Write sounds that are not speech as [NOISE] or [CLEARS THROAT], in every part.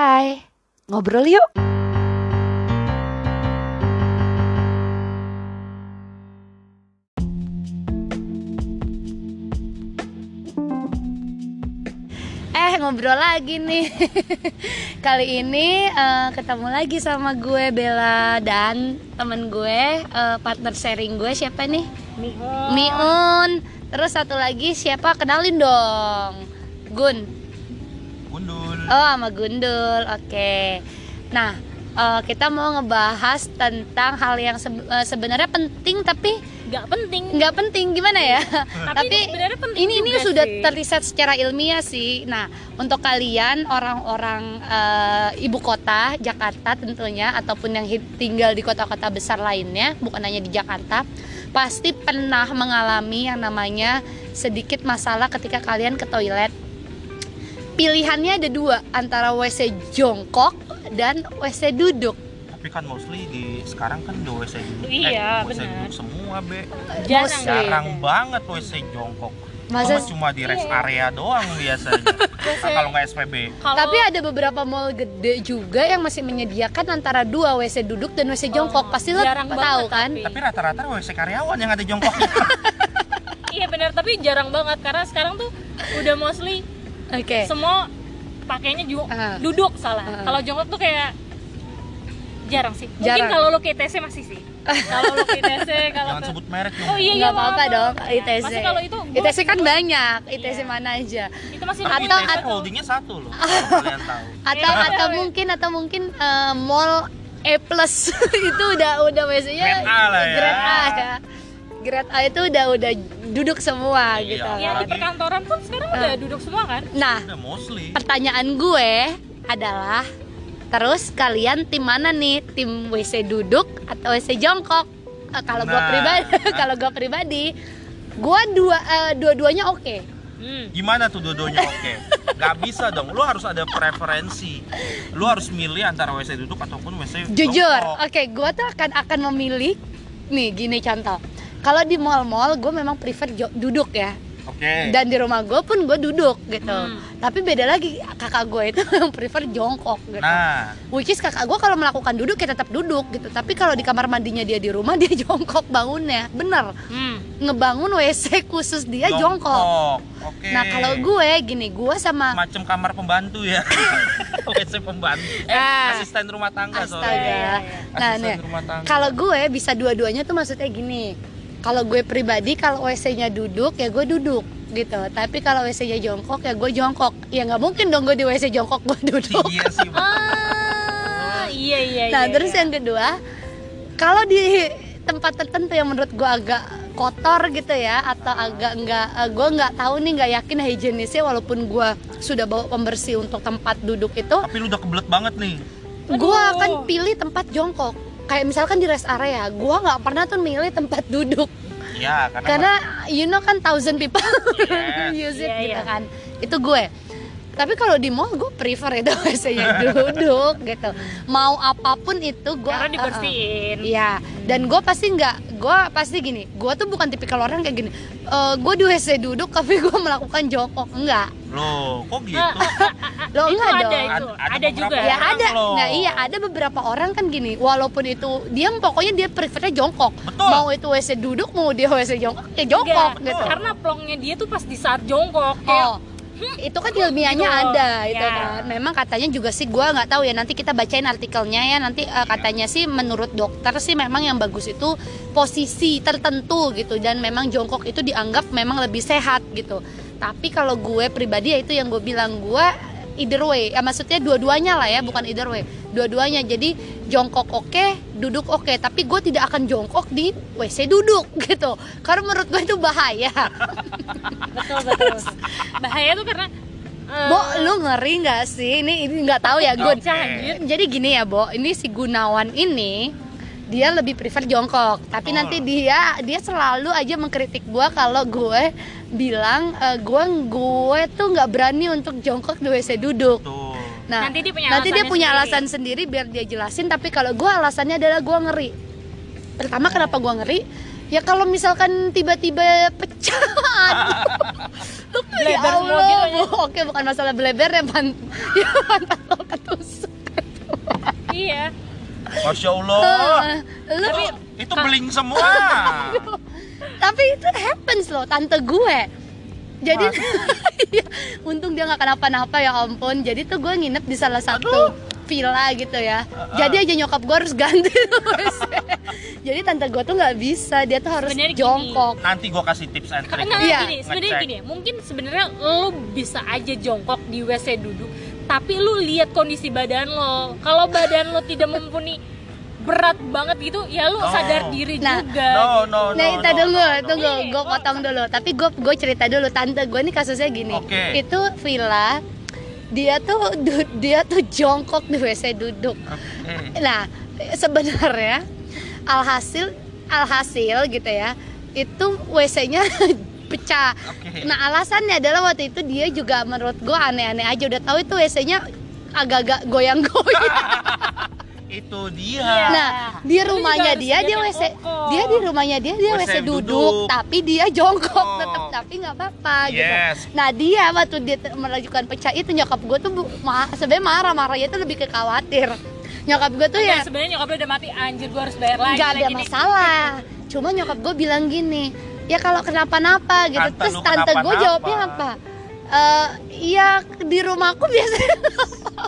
Hai, ngobrol yuk. Eh ngobrol lagi nih [LAUGHS] Kali ini eh, ketemu lagi sama gue Bella dan temen gue eh, Partner sharing gue siapa nih? Miun Terus satu lagi siapa? Kenalin dong Gun. Oh sama Gundul, oke. Nah eh, kita mau ngebahas tentang hal yang sebe- eh, sebenarnya penting tapi nggak penting nggak penting gimana ya? [LAUGHS] Tapi sebenarnya penting ini ini sudah sih. terriset secara ilmiah sih. Nah untuk kalian orang-orang eh, ibu kota Jakarta tentunya ataupun yang tinggal di kota-kota besar lainnya, bukan hanya di Jakarta, pasti pernah mengalami yang namanya sedikit masalah ketika kalian ke toilet pilihannya ada dua antara WC jongkok dan WC duduk. Tapi kan mostly di sekarang kan udah WC duduk. Iya, eh, WC benar. duduk semua, Be. jarang. Jarang banget WC jongkok. Masa cuma di rest Iya. area doang biasanya. [LAUGHS] Nah, kalau nggak SPB. Kalau tapi ada beberapa mall gede juga yang masih menyediakan antara dua WC duduk dan WC jongkok. Oh, Pasti lo tahu banget kan? tapi. Tapi rata-rata WC karyawan yang ada jongkoknya. [LAUGHS] iya benar tapi jarang banget karena sekarang tuh udah mostly Oke. semua pakainya ju- Ah. duduk salah Ah. kalau jongkok tuh kayak jarang sih mungkin Jarang. kalau lo ke ITC masih sih [LAUGHS] kalau lo ke ITC kalau Jangan ke sebut merek dong. oh iya iya Nggak apa-apa dong. ITC. Masih kalau itu gua- ITC kan banyak, ITC Iya. mana aja. itu masih Tapi Atau- ITC atau- holdingnya satu loh. [LAUGHS] kalian tahu. Atau Iya. atau mungkin atau mungkin eh, mall E plus [LAUGHS] itu udah udah WC-nya Grade A lah ya. Grade A ya. Grade A itu udah udah duduk semua Iya. gitu. ya di Apalagi- perkantoran pun sekarang Ah. udah duduk semua kan Nah, Udah mostly. pertanyaan gue adalah terus kalian tim mana nih tim WC duduk atau WC jongkok Eh, kalau gue Nah. pribadi [LAUGHS] kalau gue pribadi gue dua eh, dua-duanya oke hmm. Gimana tuh dua-duanya oke? Gak bisa dong. Lu harus ada preferensi. Lu harus milih antara WC duduk ataupun WC jujur oke gue tuh akan akan memilih nih gini contoh kalau di mall-mall gue memang prefer jo- duduk ya Oke. dan di rumah gue pun gue duduk gitu Hmm. tapi beda lagi kakak gue itu [LAUGHS] yang prefer jongkok gitu Nah, Which is kakak gue kalau melakukan duduk ya tetap duduk gitu Tapi kalau di kamar mandinya dia di rumah [LAUGHS] dia jongkok bangunnya Bener Hmm. Ngebangun WC khusus dia jongkok, Oke. Nah kalau gue gini gue sama macam kamar pembantu ya. [LAUGHS] WC pembantu. Eh, Ah. asisten rumah tangga Astaga soalnya. Iya, iya, Nah Asisten nih rumah tangga. kalau gue bisa dua-duanya tuh maksudnya gini Kalau gue pribadi kalau WC-nya duduk ya gue duduk gitu Tapi kalau WC-nya jongkok ya gue jongkok Ya nggak mungkin dong gue di WC jongkok gue duduk Iya sih. ah iya iya Nah iya, terus iya. yang kedua, kalau di tempat tertentu yang menurut gue agak kotor gitu ya, atau agak nggak, gue nggak tahu nih nggak yakin higienisnya walaupun gue sudah bawa pembersih untuk tempat duduk itu, Tapi lu udah kebelet banget nih. gue akan pilih tempat jongkok. Kayak misalkan di rest area, gue nggak pernah tuh milih tempat duduk Ya, karena, karena you know kan thousand people Yes. [LAUGHS] use it Iya, gitu iya. kan itu gue tapi kalau di mall gue prefer itu [LAUGHS] biasanya duduk gitu mau apa pun itu gue karena dibersihin Iya, dan gue pasti nggak, gue pasti gini, gue tuh bukan tipikal orang kayak gini. Eh gue di WC duduk tapi gue melakukan jongkok, enggak. Loh, kok gitu? [LAUGHS] Lo Itu enggak ada dong. itu. Ad- ada ada juga Ya ada, loh. nah iya ada beberapa orang kan gini, walaupun itu dia pokoknya dia prefernya jongkok. Betul. Mau itu WC duduk, mau dia WC jongkok, ya jongkok Enggak, gitu. karena plongnya dia tuh pas di saat jongkok kayak Oh, itu kan ilmiahnya gitu. ada itu Ya. kan. Memang katanya juga sih gua nggak tahu ya nanti kita bacain artikelnya ya nanti eh, katanya sih menurut dokter sih memang yang bagus itu posisi tertentu gitu dan memang jongkok itu dianggap memang lebih sehat gitu. Tapi kalau gue pribadi ya itu yang gue bilang gue either way ya maksudnya dua-duanya lah ya bukan either way dua-duanya jadi jongkok oke duduk oke tapi gue tidak akan jongkok di WC duduk [LAUGHS] gitu karena menurut gue itu bahaya betul betul bahaya tuh karena eh, Bo, lu ngeri nggak sih? Ini ini nggak tahu ya, gue. Anjir. Jadi gini ya, Bo. Ini si Gunawan ini dia lebih prefer jongkok, tapi Oh. nanti dia dia selalu aja mengkritik gue kalau gue bilang eh, gue gue tuh nggak berani untuk jongkok di WC duduk. Tuh. Nah, Nanti dia punya nanti dia punya sendiri. alasan sendiri biar dia jelasin. Tapi kalau gue alasannya adalah gue ngeri. Pertama kenapa gue ngeri? Ya kalau misalkan tiba-tiba pecah, [LAUGHS] ya Bleber semua Allah, gitu Bu. Oke, bukan masalah bleber ya, pan [LAUGHS] ya pantat lo ketusuk. iya Masya Allah. Eh, Lu, Tapi Itu beling semua. tapi itu happens loh, tante gue. Jadi, [LAUGHS] Iya, untung dia nggak kenapa-napa ya ampun. Jadi tuh gue nginep di salah satu villa gitu ya. Jadi aja nyokap gue harus ganti. [LAUGHS] Jadi tante gue tuh nggak bisa, dia tuh harus Sebenarnya gini. jongkok. Nanti gua kasih tips and trick. Karena Iya. gini, sebenarnya gini, mungkin sebenarnya lo bisa aja jongkok di WC duduk, tapi lu lihat kondisi badan lo. Kalau badan lo tidak [LAUGHS] mumpuni berat banget gitu, ya lu No. sadar diri Nah, juga. No, no, no. Nah, no, kita tunggu, no, no. tunggu, Iya, gue oh. potong dulu. Tapi gue gue cerita dulu, tante gue nih kasusnya gini. Oke. Itu villa, dia tuh du- dia tuh jongkok di WC duduk. Oke. Nah, sebenarnya alhasil alhasil gitu ya, itu WC-nya pecah. Oke. Nah, alasannya adalah waktu itu dia juga menurut gue aneh-aneh aja. Udah tahu itu WC-nya agak-agak goyang-goyang. [LAUGHS] Itu dia. Iya. Nah, di rumahnya dia dia WC kokoh. dia di rumahnya dia dia WC WC duduk, duduk. tapi dia jongkok Oh. tetap tapi nggak apa-apa gitu. Yes. Nah, dia waktu dia melakukan pecah itu nyokap gue tuh ma- sebenarnya marah marahnya itu lebih ke khawatir. Nyokap gue tuh Enggak, ya sebenarnya nyokap lo udah mati, anjir gua harus bayar lagi. nggak ada masalah. Cuma nyokap gue bilang gini, ya kalau kenapa-napa gitu. Tante Terus tante gue jawabnya apa? Eh, iya di rumahku biasanya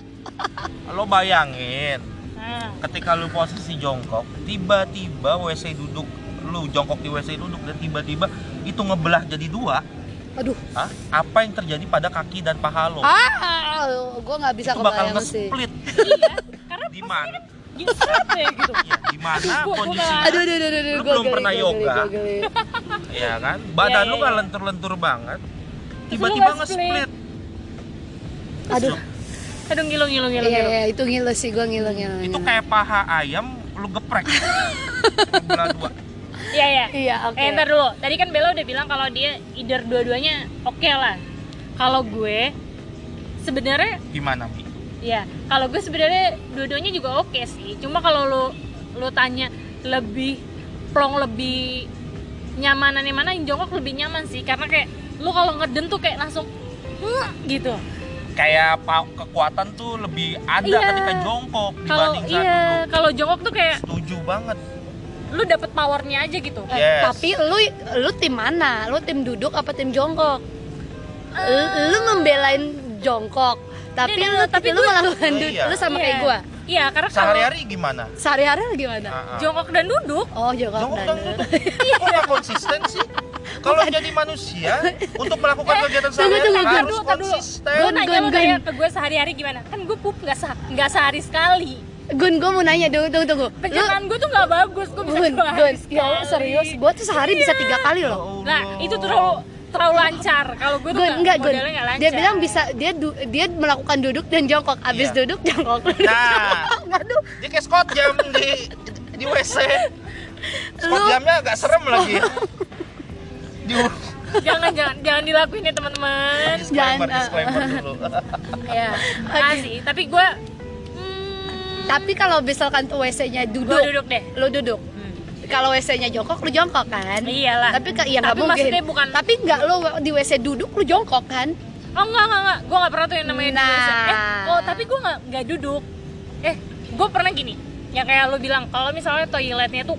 [LAUGHS] Lo bayangin Nah, ketika lu posisi jongkok, tiba-tiba WC duduk lu jongkok di WC duduk dan tiba-tiba itu ngebelah jadi dua. aduh Hah? Apa yang terjadi pada kaki dan paha lo? ah gue nggak bisa itu bakal kebayang sih nge-split. [LAUGHS] iya, karena Di mana? Gini seret ya gitu. Ya, di mana Gua- gua kondisi aduh aduh aduh, aduh, Lu gua belum pernah yoga? ya kan? Badan lu kan lentur-lentur banget. Tiba-tiba nge-split. aduh Aduh ngilu ngilu ngilu. Iya, iya, itu ngilu sih, gue ngilu ngilu. Itu kayak paha ayam lu geprek. [LAUGHS] Belah dua. Iya, iya. Iya, oke. Eh, ntar dulu. Tadi kan Bella udah bilang kalau dia either dua-duanya oke lah. Kalau gue sebenarnya Gimana, Mi? ya, kalau gue sebenarnya dua-duanya juga oke sih. Cuma kalau lu lu tanya lebih plong lebih nyamanan yang mana yang jongkok lebih nyaman sih karena kayak lu kalau ngeden tuh kayak langsung "Huh," gitu. Kayak kekuatan tuh lebih ada Iya. ketika jongkok Kalau dibanding saat iya, duduk. kalau jongkok tuh kayak Setuju banget. lu dapet powernya aja gitu. Eh, Yes. Tapi lu lu tim mana? Lu tim duduk apa tim jongkok? Lu, lu membelain jongkok, tapi Iya, lu iya, tapi tapi lu gua- melakukan Oh, duduk. iya. Lu sama Iya. kayak gua. Iya, karena kalau Sehari-hari gimana? Sehari-hari lu gimana? Ah. jongkok dan duduk Oh, jongkok Jongkok dan dan duduk. Kok nggak konsisten sih? Kalau jadi manusia untuk melakukan kegiatan tunggu, sehari-hari tunggu, harus tunggu, konsisten. gue Gun, nanya gun, lu gun. tanya ke gue sehari-hari gimana kan gue pup nggak se nggak sehari sekali Gun, gua mau nanya, tunggu, tunggu, tunggu. Lu, pencernaan gue tuh nggak bagus gue bisa Gun, dua Gun, hari ya serius, gua tuh sehari bisa tiga kali loh. Nah itu tuh terlalu terlalu lancar kalau gue tuh enggak, modelnya lancar Dia bilang bisa dia du- dia melakukan duduk dan jongkok. Abis Iya. duduk jongkok. Nah, [LAUGHS] Aduh, dia kayak Scott jam di di WC. Scott Lu- jamnya agak serem lagi. Di [LAUGHS] jangan jangan jangan dilakuin ya teman-teman disclaimer, Jangan, disclaimer dulu. [LAUGHS] ya kasih tapi gue hmm, Tapi kalau misalkan tuh WC-nya gue duduk, duduk deh lu duduk. Kalau WC-nya jongkok, lu jongkok kan? iyalah Tapi ke, ya nggak Tapi mungkin. maksudnya bukan- Tapi nggak lu di WC duduk, lu jongkok kan? Oh enggak enggak enggak, gue nggak pernah tuh yang namanya di Nah. WC. Eh, oh tapi gue nggak nggak duduk. Eh, gue pernah gini, yang kayak lo bilang kalau misalnya toiletnya tuh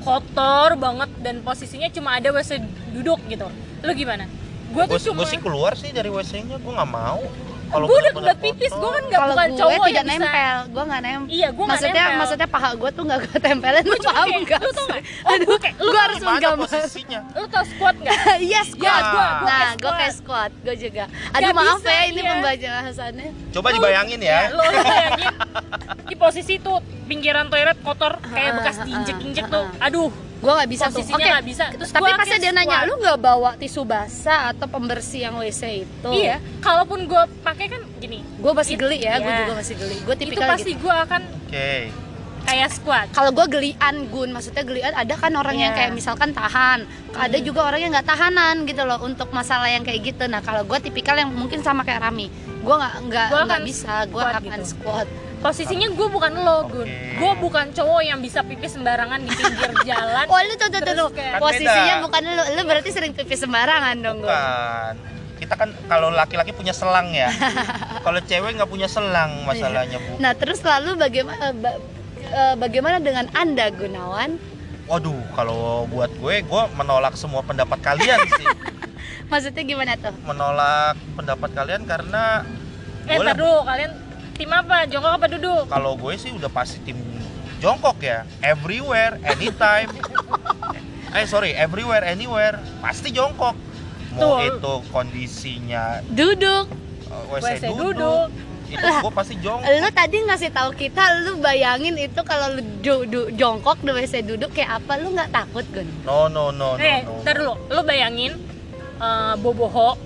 kotor banget dan posisinya cuma ada WC duduk gitu. Lo gimana? Gue Gue tuh cuma sih keluar sih dari WC-nya, gue nggak mau. Kalau gue udah pipis, gue kan nggak bukan gue cowok tidak yang bisa. nempel, gue nggak nempel. Iya, gue nggak maksudnya nempel. maksudnya paha gue tuh nggak ketempelan lu Gue cuma paham kayak, nggak lu tau nggak? Aduh, gue kayak, lu gue harus menggambar. posisinya? [LAUGHS] Lo tau squat nggak? Yes, [LAUGHS] squat. Ya, gua- gua nah, gue kayak squat. gue juga. Aduh maaf ya, ini iya. pembahasannya. Coba dibayangin ya. lo, lo bayangin di posisi tuh pinggiran toilet kotor kayak bekas diinjek-injek tuh. Aduh, Gue nggak bisa tuh. Oke. nggak bisa. Terus Tapi gua pas kayak dia nanya, lu nggak bawa tisu basah atau pembersih yang WC itu? Iya, kalaupun gue pakai kan gini. Gue masih geli ya, gue iya. juga masih geli. Gue Itu tipikal pasti gitu. gue akan Oke. kayak squat. Kalau gue gelian gun, maksudnya gelian ada kan orang yang Iya. kayak misalkan tahan, ada juga orang yang nggak tahanan gitu loh untuk masalah yang kayak gitu. Nah kalau gue tipikal yang mungkin sama kayak Rami, gue nggak nggak Gua nggak bisa, gue akan gitu. squat. Posisinya gue bukan lo, Gun. Oke. Gue bukan cowok yang bisa pipis sembarangan di pinggir [LAUGHS] jalan. Oh lu tuh tuh tuh, kayak- posisinya Kan beda. bukan lu, lu berarti sering pipis sembarangan dong gue. Bukan. Kita kita kan kalau laki-laki punya selang ya. [LAUGHS] kalau cewek nggak punya selang masalahnya bu. Nah, terus lalu bagaimana ba- eh, bagaimana dengan Anda Gunawan? Waduh, kalau buat gue, gue menolak semua pendapat kalian sih. [LAUGHS] Maksudnya gimana tuh? menolak pendapat kalian karena eh dulu kalian tim apa jongkok apa duduk kalau gue sih udah pasti tim jongkok ya everywhere anytime [LAUGHS] eh sorry everywhere anywhere pasti jongkok mau Tuh. itu kondisinya Duduk. uh, WC, WC duduk, duduk. itu gue pasti jongkok Lu tadi ngasih tahu kita, lu bayangin itu kalau lu du- du- jongkok di WC duduk kayak apa? Lu nggak takut, Gun? no no no no, eh no. ntar dulu lu bayangin eh, boboho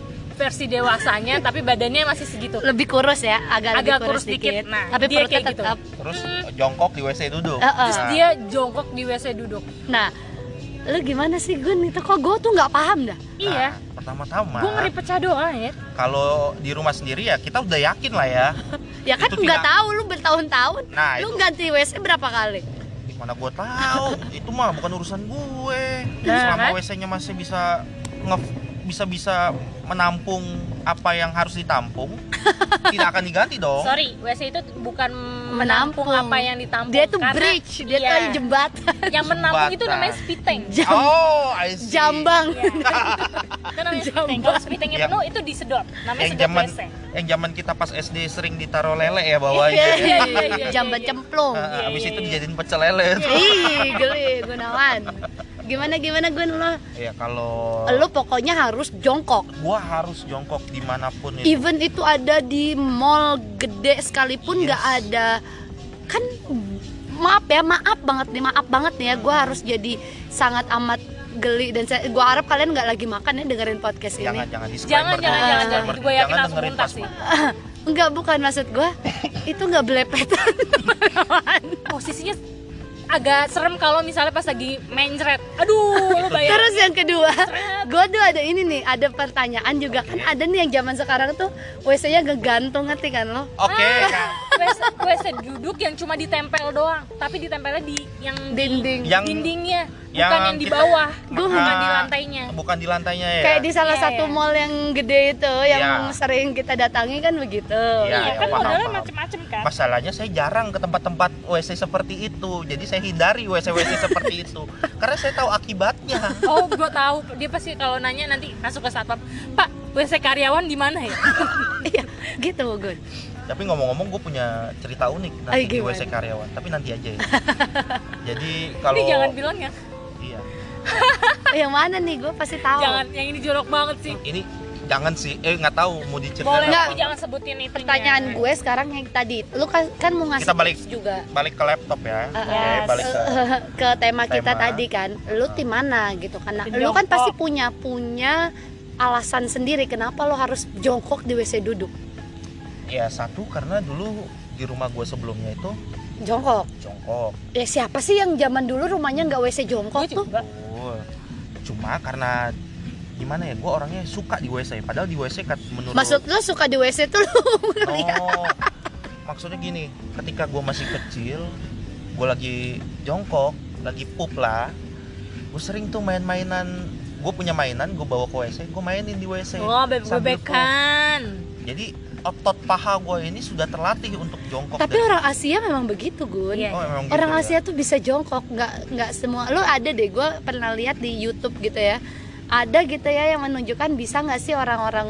versi dewasanya tapi badannya masih segitu Lebih kurus ya, agak, lebih Agak kurus, kurus dikit. dikit. Nah, Tapi dia perutnya kayak gitu. tetap. terus jongkok di WC duduk Uh-uh. terus Nah, dia jongkok di WC duduk Nah, lu gimana sih Gun? Itu kok gue tuh nggak paham dah. iya nah, pertama-tama gue ngeri pecah doa ya kalau di rumah sendiri ya kita udah yakin lah ya [LAUGHS] Ya kan nggak tidak- tahu lu bertahun-tahun. nah lu itu ganti WC berapa kali? Mana gue tahu, itu mah bukan urusan gue. Nah, Selama kan? WC-nya masih bisa nge bisa bisa menampung apa yang harus ditampung, [LAUGHS] tidak akan diganti dong. sorry WC itu bukan Menampung. menampung apa yang ditampung Dia tuh karena- bridge, dia iya. tuh jembatan. yang menampung itu Jembatan. namanya spiteng Jam- Oh, I see. Jambang. Iya. [LAUGHS] itu namanya spiteng kalau spitengnya Yang- penuh itu disedot namanya Yang sedot zaman WC yang zaman kita pas SD sering ditaruh lele ya bawahnya. Iya, iya, iya, iya, Jamban iya. cemplung. Iya, abis iya, itu iya. dijadiin pecel lele. Ih, geli Gunawan. Gimana gimana Gun lo? ya kalau Lu pokoknya harus jongkok. gua harus jongkok di mana pun itu. Even itu ada di mall gede sekalipun Yes. nggak ada kan maaf ya maaf banget nih maaf banget nih ya gue harus jadi sangat amat geli dan saya gue harap kalian nggak lagi makan ya dengerin podcast Jangan ini jangan jangan disclaimer jangan jangan disclaimer. jangan gue yakin Jangan langsung pas sih enggak [LAUGHS] bukan maksud gue [LAUGHS] itu nggak belepetan [LAUGHS] posisinya agak serem kalau misalnya pas lagi main thread aduh lu bayangin. Terus yang kedua gue tuh ada ini nih ada pertanyaan juga. Kan ada nih yang zaman sekarang tuh wc nya ngegantung ngerti kan lo? Oke. Ah, WC, WC duduk yang cuma ditempel doang tapi ditempelnya di yang di dinding Yang dindingnya bukan yang yang di kita- bawah Gua- bukan di lantainya Bukan di lantainya ya. kayak di salah Iya, satu iya. mall yang gede itu yang Iya. sering kita datangi kan begitu Iya, iya iya, kan paham, modelnya macem-macem kan Masalahnya saya jarang ke tempat-tempat WC seperti itu. Jadi saya hindari WC-WC [LAUGHS] seperti itu. Karena saya tahu akibatnya. oh gue tahu dia pasti kalau nanya nanti masuk ke satpam pak WC karyawan di mana ya [LAUGHS] iya gitu Gun Tapi ngomong-ngomong gue punya cerita unik Ay, nanti di? WC karyawan. Tapi nanti aja ya. [LAUGHS] Jadi kalau ini jangan bilang ya iya. [LAUGHS] yang mana nih gue pasti tahu jangan yang ini jorok banget sih Ini jangan sih eh nggak tahu mau diceritain boleh Nggak. tapi jangan sebutin itu pertanyaan gue sekarang yang tadi lu kan, kan mau ngasih Kita balik. juga balik ke laptop ya. Uh, Oke, Yes. balik ke [LAUGHS] ke tema kita Tema. tadi kan lu tim mana gitu karena Tim lu kan pasti punya punya alasan sendiri kenapa lu harus jongkok di WC duduk ya satu karena dulu di rumah gue sebelumnya itu jongkok? Jongkok. ya siapa sih yang zaman dulu rumahnya nggak WC jongkok gue tuh? Oh, cuma karena gimana ya gue orangnya suka di WC padahal di WC kat menurut maksud lu suka di WC tuh lu [LAUGHS] oh maksudnya gini ketika gue masih kecil gue lagi jongkok lagi pup lah gue sering tuh main-mainan gue punya mainan gue bawa ke WC gue mainin di WC oh bebek Sambil bebekan. jadi otot paha gue ini sudah terlatih untuk jongkok tapi dari- orang Asia memang begitu Gun Iya. oh, emang orang gitu Asia tuh bisa jongkok nggak nggak semua lu ada deh gue pernah lihat di YouTube gitu ya ada gitu ya yang menunjukkan bisa nggak sih orang-orang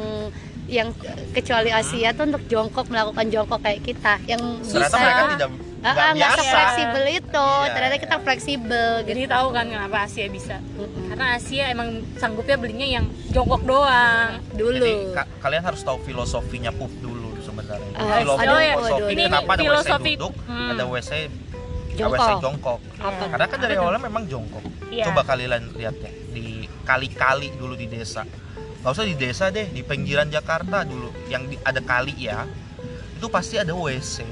yang kecuali Asia tuh untuk jongkok melakukan jongkok kayak kita yang ya? ternyata bisa mereka tidak nggak ah, nggak biasa fleksibel itu Iya, ternyata iya. kita fleksibel gitu jadi tahu kan kenapa Asia bisa Mm-mm. karena Asia emang sanggupnya belinya yang jongkok doang dulu Jadi ka- kalian harus tahu filosofinya pup dulu sebenarnya. Ah, Filosofi aduh, filosofi aduh. Ini kenapa ada filosofi- WC duduk, hmm. ada WC Jongkok. WC jongkok. Apa? Karena kan dari awalnya memang jongkok. Iya. Coba kalian lihat ya di kali-kali dulu di desa. Gak usah di desa deh, di pinggiran Jakarta dulu yang di- ada kali ya. Itu pasti ada WC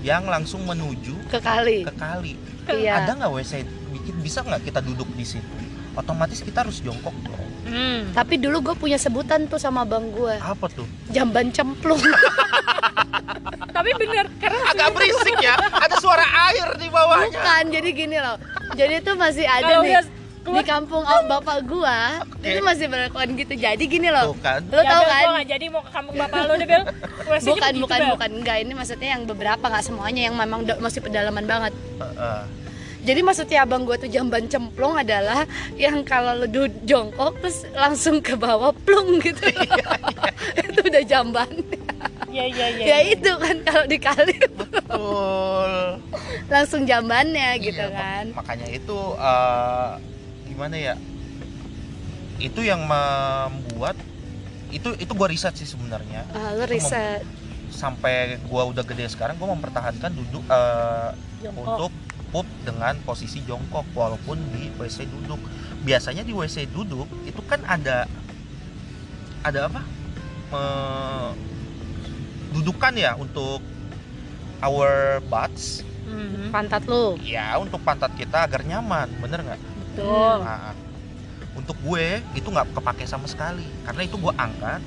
yang langsung menuju ke kali ke kali. iya Ada nggak WC bikin bisa nggak kita duduk di situ? Otomatis kita harus jongkok dong. hmm. tapi dulu gue punya sebutan tuh sama bang gue Apa tuh? jamban cemplung [LAUGHS] tapi bener karena Agak berisik ya. Ada suara air di bawahnya. bukan jadi gini loh jadi tuh masih ada kalau nih udah di kampung oh, bapak gua Oke. itu masih berlakuan gitu jadi gini loh Tuh kan. lo Ya, tau Bel, kan gua jadi mau ke kampung bapak lo deh Bel WC-nya bukan begitu, bukan bukan enggak ini maksudnya yang beberapa nggak semuanya yang memang masih pedalaman banget Heeh. jadi maksudnya abang gua tuh jamban cemplung adalah yang kalau lu duduk jongkok terus langsung ke bawah plung gitu [LAUGHS] itu udah jamban Iya iya iya. ya iya. itu kan kalau dikali Betul. langsung jambannya gitu Iya, mak- kan makanya itu eh, gimana ya itu yang membuat itu itu gua riset sih sebenarnya. Ah, mem- riset. sampai gua udah gede sekarang gua mempertahankan duduk eh, Jongkok. untuk pup dengan posisi jongkok walaupun di WC duduk. Biasanya di WC duduk itu kan ada ada apa? Eh, dudukan ya untuk our butts. Mhm. pantat lu. Ya untuk pantat kita agar nyaman bener nggak Betul. Nah, untuk gue itu nggak kepake sama sekali karena itu gue angkat,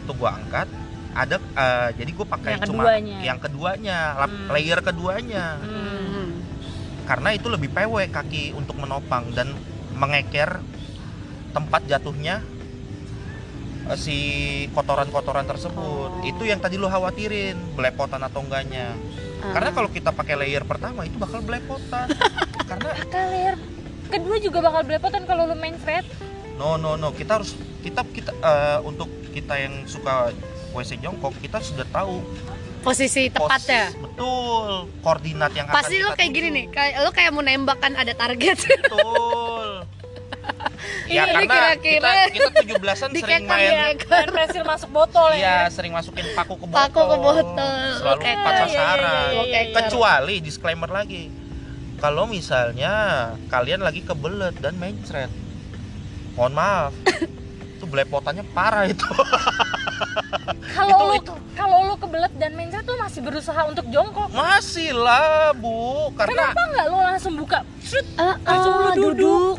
itu gue angkat. Ada eh, jadi gue pakai Yang cuma keduanya. yang keduanya, Hmm. layer keduanya. Hmm. Karena itu lebih PW kaki untuk menopang dan mengeker tempat jatuhnya eh, si kotoran-kotoran tersebut. Oh. Itu yang tadi lu khawatirin, belepotan atau enggaknya. Ah. Karena kalau kita pakai layer pertama itu bakal belepotan. [LAUGHS] karena Kalir. Kedua juga bakal belepotan kalau lu main thread. No no no, kita harus kita kita eh, untuk kita yang suka WC jongkok kita sudah tahu posisi pos- tepatnya betul koordinat yang pasti akan lo kayak gini nih kayak lo kayak mau nembak kan ada target betul [LAUGHS] ya Ini karena kira-kira kita kita 17-an [LAUGHS] sering dikekang main ya. Main pensil masuk botol ya. iya sering masukin paku ke botol Paku ke botol. selalu Oke, tepat iya, iya, sasaran iya, iya, iya. kecuali disclaimer lagi kalau misalnya kalian lagi kebelet dan main thread mohon maaf [LAUGHS] itu belepotannya parah itu [LAUGHS] Kalau lu kalau lu kebelet dan main thread lu masih berusaha untuk jongkok. masih lah bu karena Kenapa nggak lu langsung buka? Shoot, Ah, langsung lu ah, duduk.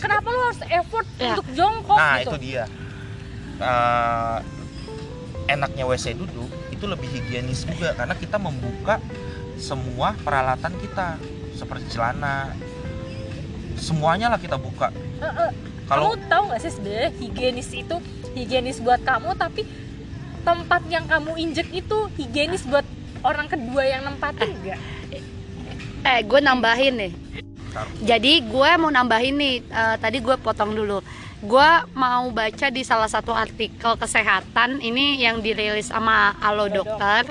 Kenapa lu harus effort Ya. untuk jongkok Nah gitu? itu dia Eh, Enaknya WC duduk Itu lebih higienis juga Karena kita membuka Semua peralatan kita Seperti celana. Semuanya lah kita buka. Eh, eh, Kalau kamu tahu nggak sih sebenarnya higienis itu higienis buat kamu tapi tempat yang kamu injek itu higienis buat orang kedua yang nempatin enggak? eh gue nambahin nih. Taruh. jadi gue mau nambahin nih eh, tadi gue potong dulu. Gue mau baca di salah satu artikel kesehatan ini yang dirilis sama Alo Dokter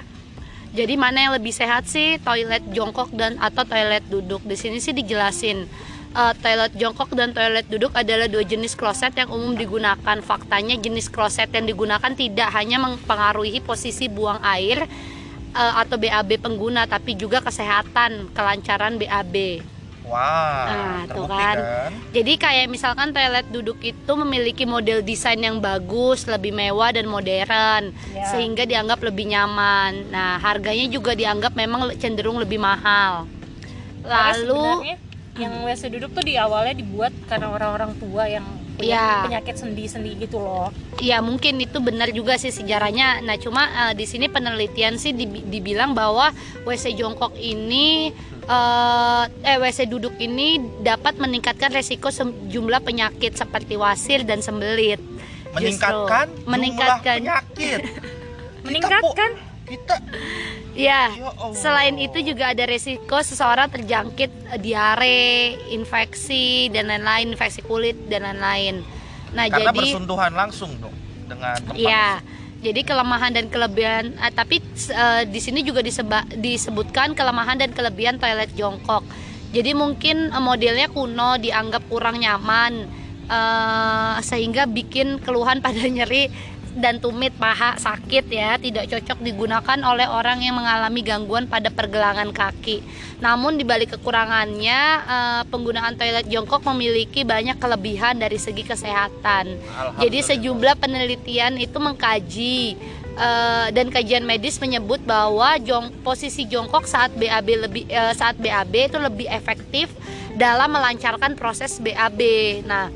jadi mana yang lebih sehat sih toilet jongkok dan atau toilet duduk di sini sih dijelasin eh, toilet jongkok dan toilet duduk adalah dua jenis kloset yang umum digunakan. Faktanya jenis kloset yang digunakan tidak hanya mempengaruhi posisi buang air eh, atau BAB pengguna, tapi juga kesehatan, kelancaran BAB. Wah Nah, tuh terbukti kan. kan Jadi kayak misalkan toilet duduk itu memiliki model desain yang bagus, lebih mewah dan modern, Ya. sehingga dianggap lebih nyaman. Nah, harganya juga dianggap memang cenderung lebih mahal. Lalu sebenarnya yang WC duduk tuh di awalnya dibuat karena orang-orang tua yang punya Iya. penyakit sendi-sendi gitu loh. Ya mungkin itu benar juga sih sejarahnya. Nah cuma eh, di sini penelitian sih dibi- dibilang bahwa WC jongkok ini eh, eh WC duduk ini dapat meningkatkan resiko sejumlah penyakit seperti wasir dan sembelit. Meningkatkan Justru, meningkatkan. jumlah penyakit [LAUGHS] Meningkatkan Kita Ya. Ya. Selain itu juga ada resiko seseorang terjangkit eh, diare, infeksi dan lain-lain, infeksi kulit dan lain-lain. Nah Karena jadi bersentuhan langsung dong Dengan tempat Iya. Jadi kelemahan dan kelebihan, eh, tapi eh, di sini juga diseba- disebutkan kelemahan dan kelebihan toilet jongkok. Jadi mungkin eh, modelnya kuno, dianggap kurang nyaman, eh, sehingga bikin keluhan pada [LAUGHS] nyeri dan tumit paha sakit ya tidak cocok digunakan oleh orang yang mengalami gangguan pada pergelangan kaki. Namun di balik kekurangannya eh, penggunaan toilet jongkok memiliki banyak kelebihan dari segi kesehatan. Jadi sejumlah penelitian itu mengkaji eh, dan kajian medis menyebut bahwa jong, posisi jongkok saat BAB lebih eh, saat BAB itu lebih efektif dalam melancarkan proses BAB. Nah,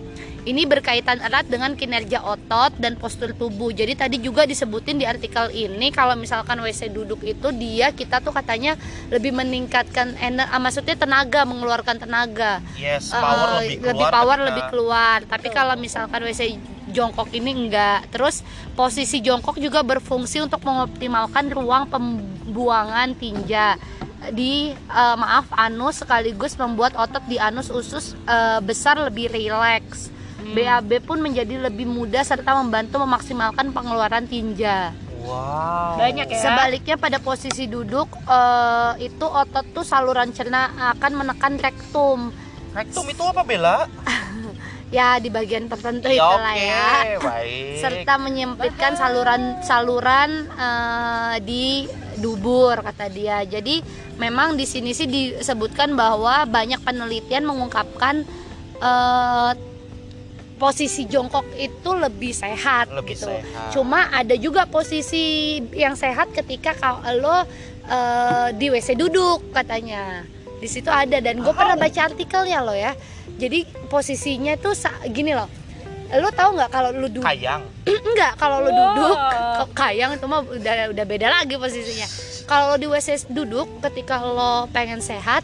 Ini berkaitan erat dengan kinerja otot dan postur tubuh. Jadi tadi juga disebutin di artikel ini kalau misalkan WC duduk itu dia kita tuh katanya lebih meningkatkan ener ah, maksudnya tenaga, mengeluarkan tenaga. yes Eh, power lebih keluar power ketika- lebih keluar. Tapi kalau misalkan WC jongkok ini enggak. Terus posisi jongkok juga berfungsi untuk mengoptimalkan ruang pembuangan tinja di eh, maaf anus sekaligus membuat otot di anus usus eh, besar lebih rileks. BAB pun menjadi lebih mudah serta membantu memaksimalkan pengeluaran tinja. wow Banyak ya. Sebaliknya pada posisi duduk eh, itu otot tuh saluran cerna akan menekan rektum. rektum itu apa Bella [LAUGHS] Ya di bagian tertentu Ya, itulah oke ya. baik serta menyempitkan saluran-saluran eh, di dubur kata dia. Jadi memang di sini sih disebutkan bahwa banyak penelitian mengungkapkan eh, posisi jongkok itu lebih sehat lebih gitu. sehat Cuma ada juga posisi yang sehat ketika kalau eh, di WC duduk katanya. Di situ ada dan gue pernah baca artikelnya lo ya. Jadi posisinya tuh sa- gini loh. Lo tahu nggak kalau lu duduk? kayang [CLEARS THROAT] Enggak, kalau lo Wow. duduk kok kayang itu mah udah udah beda lagi posisinya. Kalau lo di WC duduk ketika lo pengen sehat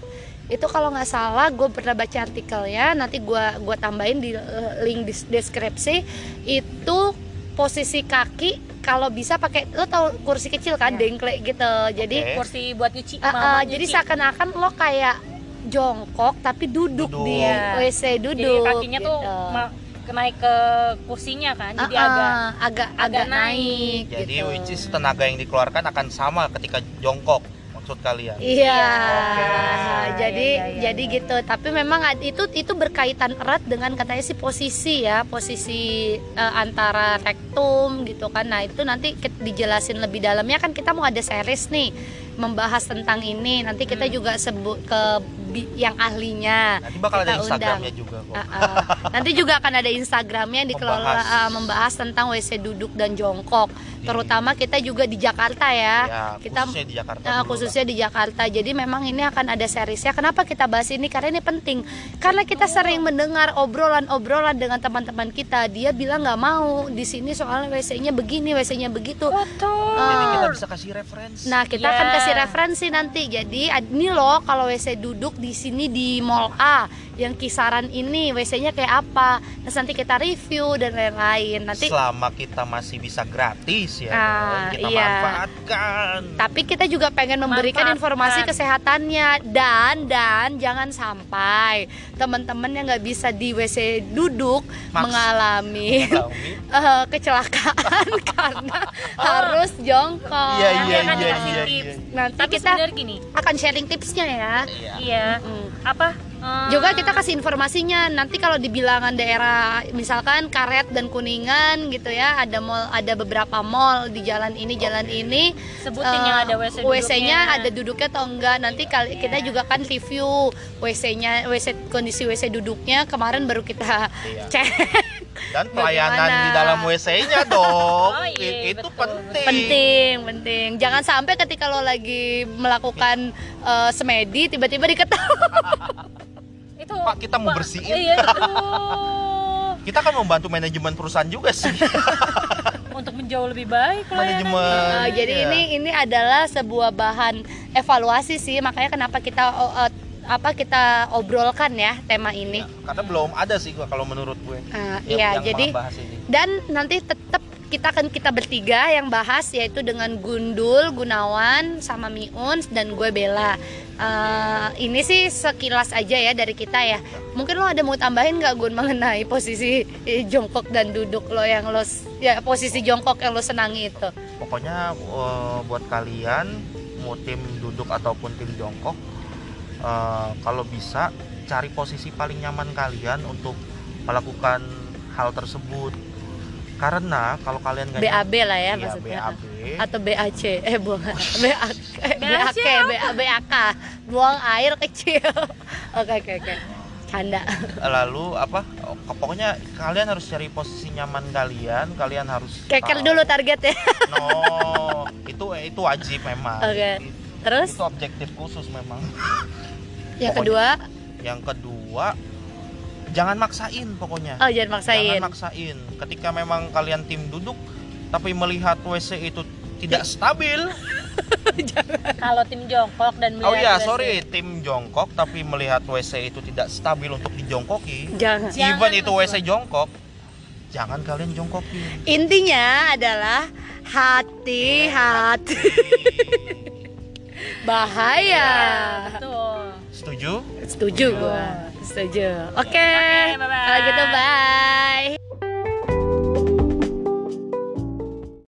itu kalau nggak salah gue pernah baca artikelnya nanti gue gua tambahin di eh, link di deskripsi itu posisi kaki kalau bisa pakai lo tau kursi kecil kan Ya. dengklek gitu jadi Oke. kursi buat nyuci eh, eh, mama jadi seakan-akan lo kayak jongkok tapi duduk, Duduk. di Iya. WC duduk jadi kakinya tuh gitu. ma- naik ke kursinya kan jadi agak ah, agak agak agak naik, jadi gitu. which is tenaga yang dikeluarkan akan sama ketika jongkok maksud kalian Iya, Oke. jadi Iya, iya, jadi gitu. Tapi memang itu itu berkaitan erat dengan katanya sih posisi ya, posisi eh, antara rektum gitu kan. Nah itu nanti dijelasin lebih dalamnya kan kita mau ada series nih membahas tentang ini. Nanti kita Hmm. juga sebut ke yang ahlinya. nanti bakal ada Kita instagramnya undang. juga kok Ah, ah. Nanti juga akan ada Instagramnya yang dikelola Membahas. ah, membahas tentang WC duduk dan jongkok. Terutama kita juga di Jakarta ya. ya kita khususnya di Jakarta dulu khususnya di Jakarta. Jadi memang ini akan ada seriesnya. Kenapa kita bahas ini? Karena ini penting. Karena kita sering mendengar obrolan-obrolan dengan teman-teman kita. Dia bilang nggak mau di sini soalnya WC-nya begini, WC-nya begitu. lah. jadi kita bisa kasih referensi Nah, kita Ya. akan kasih referensi nanti. Jadi ad- ini loh kalau WC duduk di sini di Mall A yang kisaran ini WC-nya kayak apa. Terus nanti kita review dan lain-lain. Nanti selama kita masih bisa gratis ya Ah, dong, kita iya. manfaatkan tapi kita juga pengen memberikan Manfaatkan. informasi kesehatannya dan dan jangan sampai teman-teman yang nggak bisa di WC duduk Maks- mengalami Mengalami. [LAUGHS] eh, kecelakaan [LAUGHS] karena harus jongkok. Iya, iya, iya, iya, tips. iya. Nanti tapi kita gini akan sharing tipsnya ya. Iya. iya Mm. apa eh, Juga kita kasih informasinya. Nanti kalau di bilangan daerah misalkan Karet dan Kuningan gitu ya ada mall ada beberapa mall di jalan ini jalan ini. Sebutin yang ada WC WC-nya ada duduknya atau enggak. Nanti kali kita juga kan review WC-nya WC kondisi WC duduknya. Kemarin baru kita Iya. cek. Dan pelayanan Bagaimana? di dalam WC-nya dong. [LAUGHS] Oh, iya, itu betul. penting. penting penting. Jangan sampai ketika lo lagi melakukan eh, semedi tiba-tiba diketahui [LAUGHS] Pak, kita mau bersihin. iya aduh. [LAUGHS] kita kan membantu manajemen perusahaan juga sih [LAUGHS] untuk menjauh lebih baik pelayanannya. manajemen jadi iya. ini ini adalah sebuah bahan evaluasi sih makanya kenapa kita eh, apa kita obrolkan ya tema ini karena belum ada sih gua kalau menurut gue Ah, yang- iya yang jadi bahas ini. dan nanti tetap kita akan kita bertiga yang bahas yaitu dengan Gundul, Gunawan, sama Miun dan gue Bella. Eh, ini sih sekilas aja ya dari kita ya. Mungkin lo ada mau tambahin nggak Gun mengenai posisi jongkok dan duduk lo yang lo ya posisi jongkok yang lo senangi itu. pokoknya eh, buat kalian mau tim duduk ataupun tim jongkok eh, kalau bisa cari posisi paling nyaman kalian untuk melakukan hal tersebut karena kalau kalian nggak BAB lah ya iya, maksudnya. BAB Atau BAC, eh buang BAK, BAK? BAK, buang air kecil. [LAUGHS] Oke oke oke, canda. [LAUGHS] lalu apa oh, pokoknya kalian harus cari posisi nyaman kalian kalian harus Keker tahu. dulu targetnya. no [LAUGHS] itu itu wajib memang Oke. Terus itu objektif khusus memang yang Pokoknya- kedua yang kedua jangan maksain pokoknya. Oh jangan maksain. Jangan maksain. Ketika memang kalian tim duduk tapi melihat WC itu tidak stabil. [LAUGHS] Kalau tim jongkok dan oh melihat iya WC. sorry tim jongkok tapi melihat WC itu tidak stabil untuk dijongkoki. Jangan. Jangan even itu masuk. WC jongkok jangan kalian jongkokin. Intinya adalah hati-hati [LAUGHS] bahaya. Ya, betul. Setuju? Setuju gua. Setuju. Oke. Oke, bye-bye. kalau gitu bye